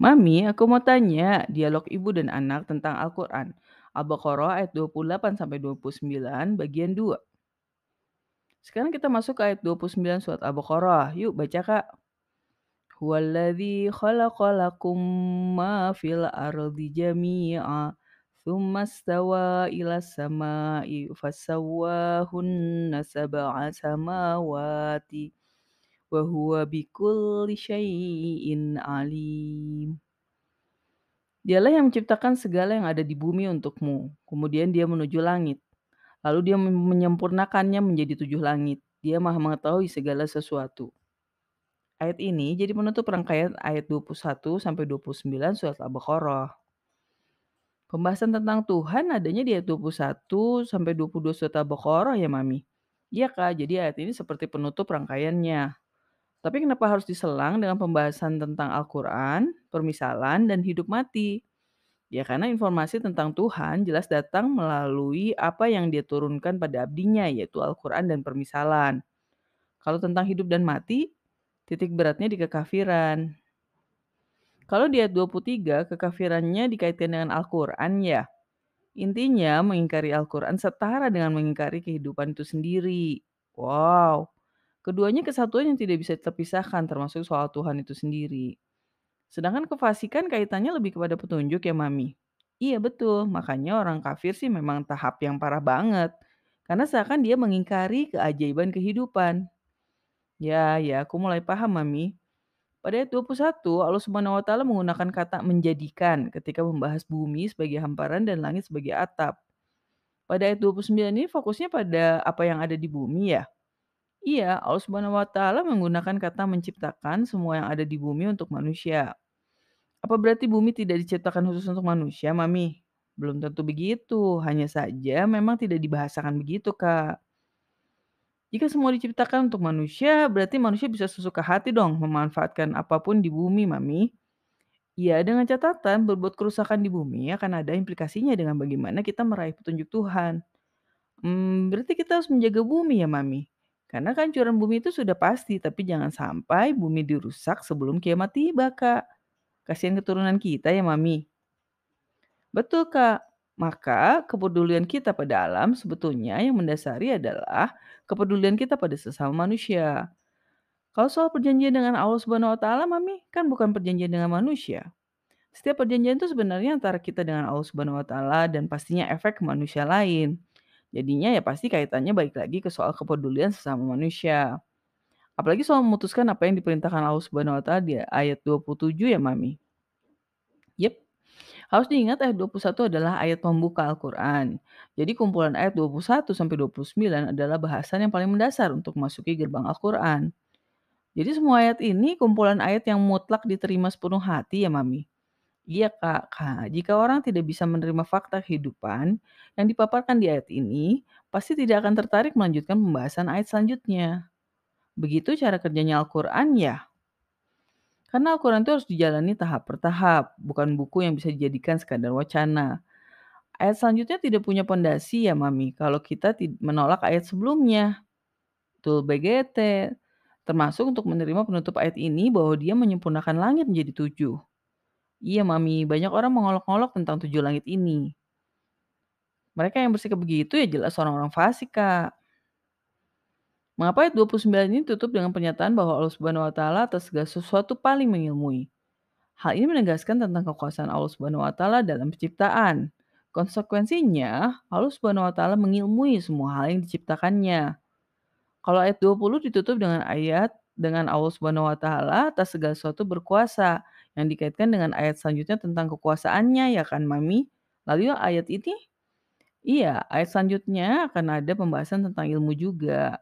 Mami, aku mau tanya dialog ibu dan anak tentang Al-Quran. Al-Baqarah ayat 28 sampai 29 bagian 2. Sekarang kita masuk ke ayat 29 surat Al-Baqarah. Yuk baca Kak. Huwallazi khalaqalakum ma fil ardi jami'a thumma stawa ila samai fasawwahunna sab'a samawati wa huwa bikulli syai'in alim. Dialah yang menciptakan segala yang ada di bumi untukmu. Kemudian dia menuju langit. Lalu dia menyempurnakannya menjadi tujuh langit. Dia maha mengetahui segala sesuatu. Ayat ini jadi penutup rangkaian ayat 21 sampai 29 surat Al-Baqarah. Pembahasan tentang Tuhan adanya di ayat 21 sampai 22 surat Al-Baqarah ya Mami. Iya Kak, jadi ayat ini seperti penutup rangkaiannya. Tapi kenapa harus diselang dengan pembahasan tentang Al-Quran, permisalan, dan hidup mati? Ya karena informasi tentang Tuhan jelas datang melalui apa yang dia turunkan pada abdinya, yaitu Al-Quran dan permisalan. Kalau tentang hidup dan mati, titik beratnya di kekafiran. Kalau di ayat 23, kekafirannya dikaitkan dengan Al-Quran ya. Intinya mengingkari Al-Quran setara dengan mengingkari kehidupan itu sendiri. Wow, keduanya kesatuan yang tidak bisa terpisahkan termasuk soal Tuhan itu sendiri. Sedangkan kefasikan kaitannya lebih kepada petunjuk ya Mami. Iya betul, makanya orang kafir sih memang tahap yang parah banget. Karena seakan dia mengingkari keajaiban kehidupan. Ya, ya, aku mulai paham, Mami. Pada ayat 21, Allah Subhanahu wa taala menggunakan kata menjadikan ketika membahas bumi sebagai hamparan dan langit sebagai atap. Pada ayat 29 ini fokusnya pada apa yang ada di bumi ya. Iya, Allah Subhanahu wa taala menggunakan kata menciptakan semua yang ada di bumi untuk manusia. Apa berarti bumi tidak diciptakan khusus untuk manusia, Mami? Belum tentu begitu, hanya saja memang tidak dibahasakan begitu, Kak. Jika semua diciptakan untuk manusia, berarti manusia bisa sesuka hati dong memanfaatkan apa pun di bumi, Mami. Iya, dengan catatan berbuat kerusakan di bumi akan ada implikasinya dengan bagaimana kita meraih petunjuk Tuhan. Hmm, berarti kita harus menjaga bumi ya, Mami. Karena kehancuran bumi itu sudah pasti, tapi jangan sampai bumi dirusak sebelum kiamat tiba, Kak. Kasihan keturunan kita ya, Mami. Betul, Kak. Maka kepedulian kita pada alam sebetulnya yang mendasari adalah kepedulian kita pada sesama manusia. Kalau soal perjanjian dengan Allah Subhanahu wa taala, Mami, kan bukan perjanjian dengan manusia. Setiap perjanjian itu sebenarnya antara kita dengan Allah Subhanahu wa taala dan pastinya efek manusia lain. Jadinya ya pasti kaitannya balik lagi ke soal kepedulian sesama manusia. Apalagi soal memutuskan apa yang diperintahkan Allah Subhanahu wa taala di ayat 27 ya, Mami. Yep. Harus diingat ayat 21 adalah ayat pembuka Al-Quran. Jadi kumpulan ayat 21 sampai 29 adalah bahasan yang paling mendasar untuk memasuki gerbang Al-Quran. Jadi semua ayat ini kumpulan ayat yang mutlak diterima sepenuh hati ya Mami. Iya Kak, Kak, jika orang tidak bisa menerima fakta kehidupan yang dipaparkan di ayat ini, pasti tidak akan tertarik melanjutkan pembahasan ayat selanjutnya. Begitu cara kerjanya Al-Quran ya. Karena Al-Quran itu harus dijalani tahap per tahap, bukan buku yang bisa dijadikan sekadar wacana. Ayat selanjutnya tidak punya pondasi ya Mami, kalau kita menolak ayat sebelumnya. Betul BGT, termasuk untuk menerima penutup ayat ini bahwa dia menyempurnakan langit menjadi tujuh. Iya Mami, banyak orang mengolok-olok tentang tujuh langit ini. Mereka yang bersikap begitu ya jelas orang-orang fasik, Kak. Mengapa ayat 29 ini tutup dengan pernyataan bahwa Allah Subhanahu wa taala atas segala sesuatu paling mengilmui? Hal ini menegaskan tentang kekuasaan Allah Subhanahu wa taala dalam penciptaan. Konsekuensinya, Allah Subhanahu wa taala mengilmui semua hal yang diciptakannya. Kalau ayat 20 ditutup dengan ayat dengan Allah Subhanahu wa taala atas segala sesuatu berkuasa yang dikaitkan dengan ayat selanjutnya tentang kekuasaannya ya kan Mami? Lalu ayat ini Iya, ayat selanjutnya akan ada pembahasan tentang ilmu juga.